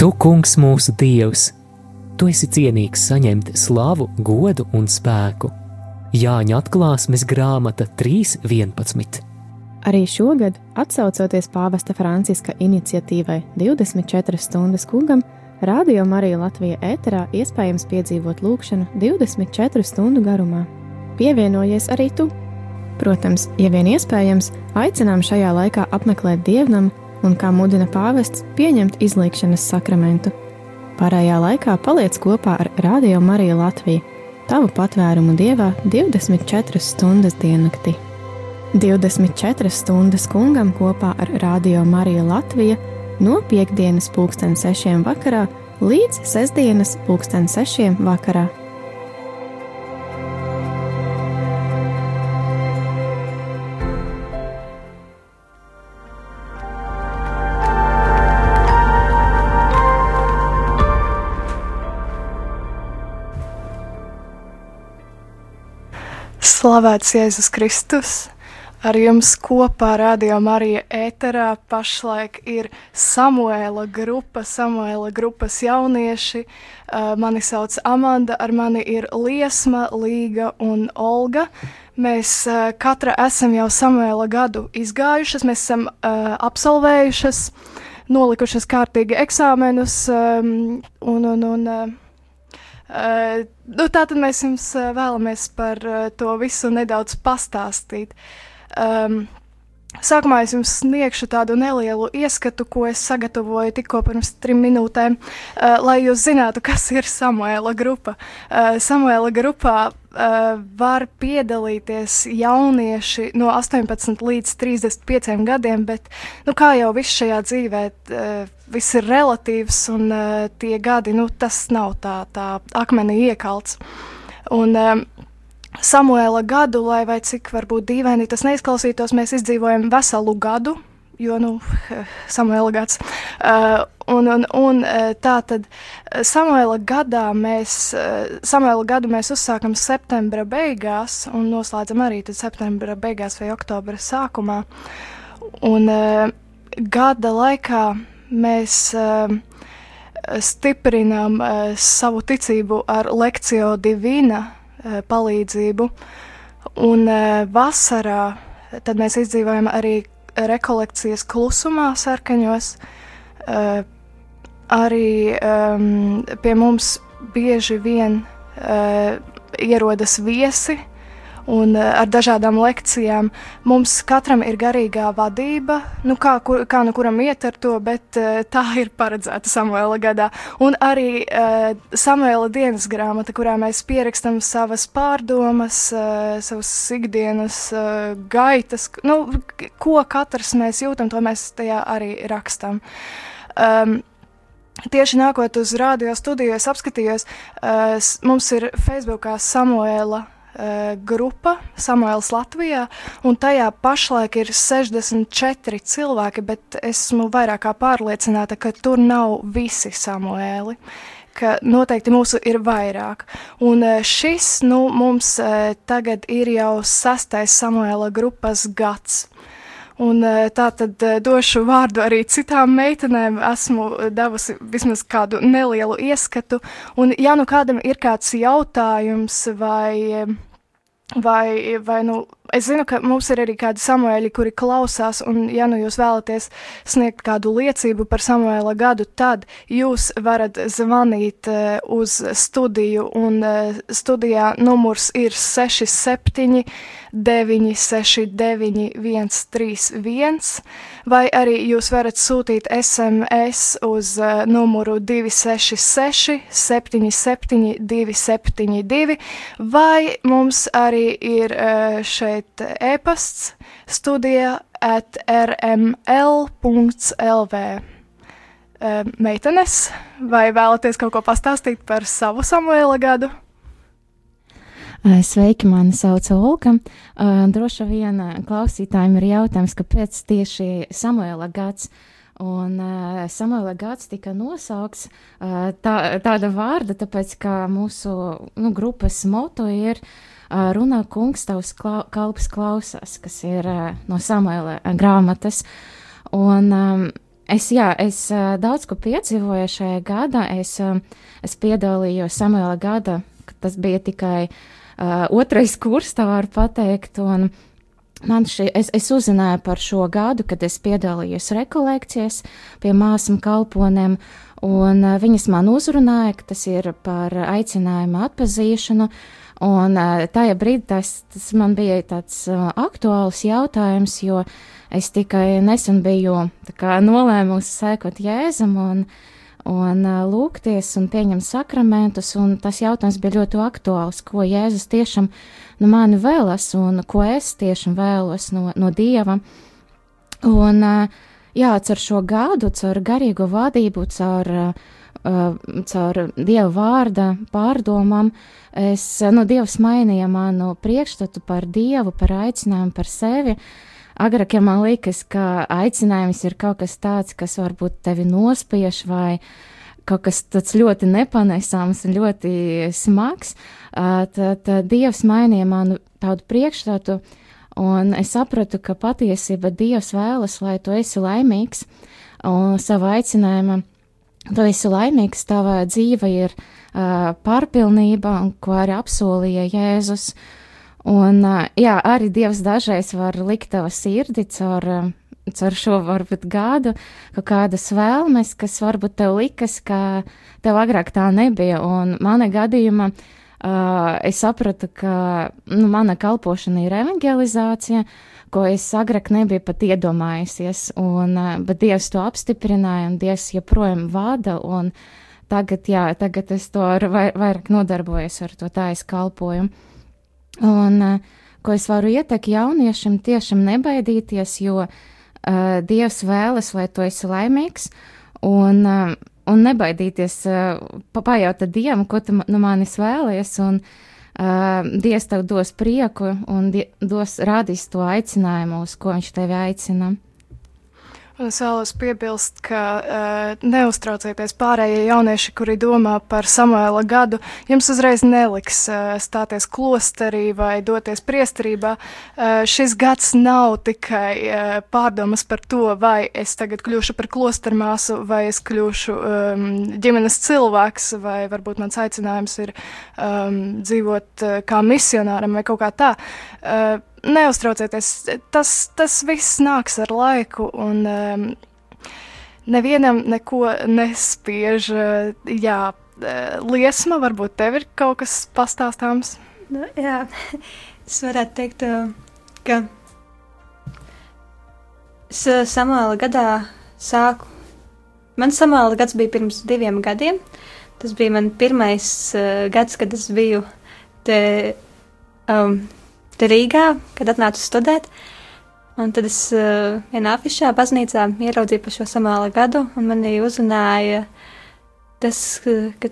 Tu, kungs, mūsu dievs, tu esi cienīgs saņemt slavu, godu un spēku. Jāņa atklāsmes grāmata 3.11. Arī šogad, atsaucoties pāvesta Franciska iniciatīvai 24 stundas kungam, Radio Marija Latvija ēterā iespējams piedzīvot lūkšanu 24 stundu garumā. Pievienojies arī tu! Protams, ja vien iespējams, aicinām šajā laikā apmeklēt dievnamu un, kā mudina pāvests, pieņemt izlīkšanas sakramentu. Pārējā laikā paliec kopā ar Radio Mariju Latviju, tavu patvērumu dievā 24 stundas diennaktī. 24 stundas kungam kopā ar Radio Mariju Latviju no piekdienas pulksten 6 vakarā līdz sestdienas pulksten 6 vakarā. Slavēts Jēzus Kristus! Ar jums kopā Radio Marija ēterā pašlaik ir Samuēla grupa, Samuēla grupas jaunieši. Uh, mani sauc Amanda, ar mani ir Liesma, Līga un Olga. Mēs uh, katra esam jau Samuēla gadu izgājušas, mēs esam uh, absolvējušas, nolikušas kārtīgi eksāmenus um, un, un, un uh, Uh, nu, tātad mēs jums uh, vēlamies par uh, to visu nedaudz pastāstīt. Um, Sākumā es jums sniegšu tādu nelielu ieskatu, ko es sagatavoju tikko pirms trim minūtēm, uh, lai jūs zinātu, kas ir Samuēla grupa. Uh, Samuēla grupā uh, var piedalīties jaunieši no 18 līdz 35 gadiem, bet, nu, kā jau viss šajā dzīvē, uh, viss ir relatīvs un uh, tie gadi, nu, tas nav tā, tā akmenī iekalts. Un, uh, Samuēla gadu, lai vai cik varbūt dīvaini tas neizklausītos, mēs izdzīvojam veselu gadu, jo, nu, Samuēla gads. Uh, un, un, un tā tad Samuēla gadā mēs, Samuēla gadu mēs uzsākam septembra beigās un noslēdzam arī tad septembra beigās vai oktobra sākumā. Un uh, gada laikā mēs uh, stiprinām uh, savu ticību ar lekciju divīna Eh, palīdzību. Un eh, vasarā tad mēs izdzīvojam arī rekolekcijas klusumā, sarkaņos. Eh, arī um, pie mums bieži vien uh, ierodas viesi, un uh, ar dažādām lekcijām. Mums katram ir garīgā vadība, nu kā, kur, kā nu kuram iet ar to, bet uh, tā ir paredzēta Samuēla gadā. Un arī uh, Samuēla dienas grāmata, kurā mēs pierakstam savas pārdomas, uh, savas ikdienas uh, gaitas, nu, ko katrs mēs jūtam, to mēs tajā arī rakstam. Um, Tieši nākot uz radio studiju, es apskatījos, uh, mums ir Facebookā Samuēla uh, uh, grupa Samuēls Latvijā, un tajā pašlaik ir 64 cilvēki, bet esmu vairāk kā pārliecināta, ka tur nav visi Samuēli. Ka noteikti mūsu ir vairāk. Un uh, šis nu, mums uh, tagad ir jau sastais Samuēla grupas gads. Un tā tad došu vārdu arī citām meitenēm. Esmu devusi vismaz kādu nelielu ieskatu. Un, ja nu kādam ir kāds jautājums vai Vai, vai nu, es zinu, ka mums ir arī kādi samuēļi, kuri klausās, un, ja nu jūs vēlaties sniegt kādu liecību par Samuēla gadu, tad jūs varat zvanīt uh, uz studiju, un uh, studijā numurs ir 67 969 131, vai arī jūs varat sūtīt SMS uz uh, numuru 266 77 272, vai mums arī ir uh, šeit e-pasts studija at rml.lv. Uh, meitenes, vai vēlaties kaut ko pastāstīt par savu Samuēla gadu? Sveiki, mani sauc Olga. Droši vien klausītājiem ir jautājums, kāpēc tieši Samuela gads. Un uh, Samuela gads tika nosaukts uh, tā, tāda vārda, tāpēc, ka mūsu nu, grupas moto ir uh, runā kungs, tavs klau, kalps klausās, kas ir uh, no Samuela grāmatas. Un um, Es, jā, es uh, daudz ko piedzīvoju šajā gadā. Es, uh, es piedalījos Samuela gada, kad tas bija tikai uh, otrais kurs, tā var pateikt. Un, Man šī, es, es uzzināju par šo gadu, kad es piedalījos rekolekcijas pie māsām kalponēm, un uh, viņas man uzrunāja, ka tas ir par aicinājumu atpazīšanu, un uh, tajā brīdī tas, tas man bija tāds uh, aktuāls jautājums, jo es tikai nesen biju nolēmusi sekot Jēzum un, un uh, lūgties un pieņemt sakramentus, un tas jautājums bija ļoti aktuāls, ko Jēzus tiešām no mani vēlas un ko es tiešām vēlos no, no Dieva. Un, jā, caur šo gadu, caur garīgo vadību, caur, caur Dieva vārda pārdomām, es, nu, Dievs mainīja manu priekšstatu par Dievu, par aicinājumu, par sevi. Agrāk, ja man liekas, ka aicinājums ir kaut kas tāds, kas varbūt tevi nospiež vai kaut kas tāds ļoti nepanesams un ļoti smags, tad, tad Dievs mainīja manu tādu priekšstatu, un es sapratu, ka patiesība Dievs vēlas, lai tu esi laimīgs, un savu aicinājumu tu esi laimīgs, tava dzīve ir uh, pārpilnība, un ko arī apsolīja Jēzus. Un, uh, jā, arī Dievs dažreiz var likt tava sirdi caur, uh, caur šo varbūt gadu, kaut kādas vēlmes, kas varbūt tev likas, ka tev agrāk tā nebija, un mana gadījuma uh, uh, es sapratu, ka nu, mana kalpošana ir evangelizācija, ko es agrāk nebiju pat iedomājusies, un, uh, bet Dievs to apstiprināja, un Dievs joprojām vada, tagad, jā, tagad es to vairāk nodarbojos ar to tā es kalpoju. Un, uh, ko es varu ieteikt jauniešiem, tiešām nebaidīties, jo uh, Dievs vēlas, lai tu esi laimīgs, un uh, un nebaidīties uh, pajautāt Dievam, ko tu no manis vēlies, un uh, Dievs tev dos prieku un dos rādīs to aicinājumu, uz ko viņš tevi aicina. Es vēlos piebilst, ka uh, neuztraucieties pārējie jaunieši, kuri domā par Samuēla gadu. Jums uzreiz neliks uh, stāties klosterī vai doties priesterībā. Uh, šis gads nav tikai uh, pārdomas par to, vai es tagad kļūšu par klostermāsu, vai es kļūšu um, ģimenes cilvēks, vai varbūt mans aicinājums ir um, dzīvot uh, kā misionāram vai kaut kā tā. Uh, neuztraucieties, tas, tas viss nāks ar laiku, un um, nevienam neko nespiež. Jā, liesma, varbūt tev ir kaut kas pastāstāms. Nu, jā, es varētu teikt, ka es Samuēla gadā sāku. Man Samuēla gads bija pirms diviem gadiem. Tas bija man pirmais uh, gads, kad es biju te um, te Rīgā, kad atnācu studēt. Un tad es uh, vienā afišā baznīcā ieraudzīju par šo samāla gadu, un manī uzrunāja tas, ka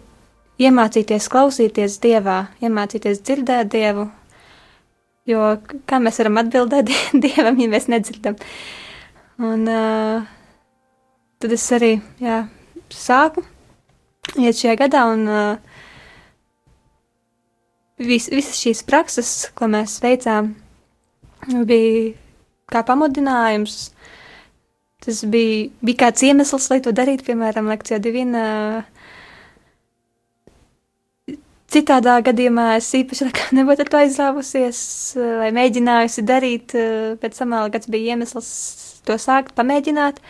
iemācīties klausīties Dievā, iemācīties dzirdēt Dievu, jo kā mēs varam atbildēt Dievam, ja mēs nedzirdam. Un uh, tad es arī, jā, sāku iet šajā gadā, un uh, vis, visas šīs prakses, ko mēs veicām, bija kā pamudinājums. Tas bija, bija kāds iemesls, lai to darītu, piemēram, lekcijā divina. Citādā gadījumā es īpaši nebūtu to aizrāvusies, vai mēģinājusi darīt, tam vēl gads bija iemesls to sākt, pamēģināt.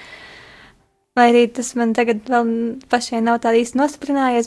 Lai arī tas man tagad vēl pašai nav tā īsti nostiprinājies, bet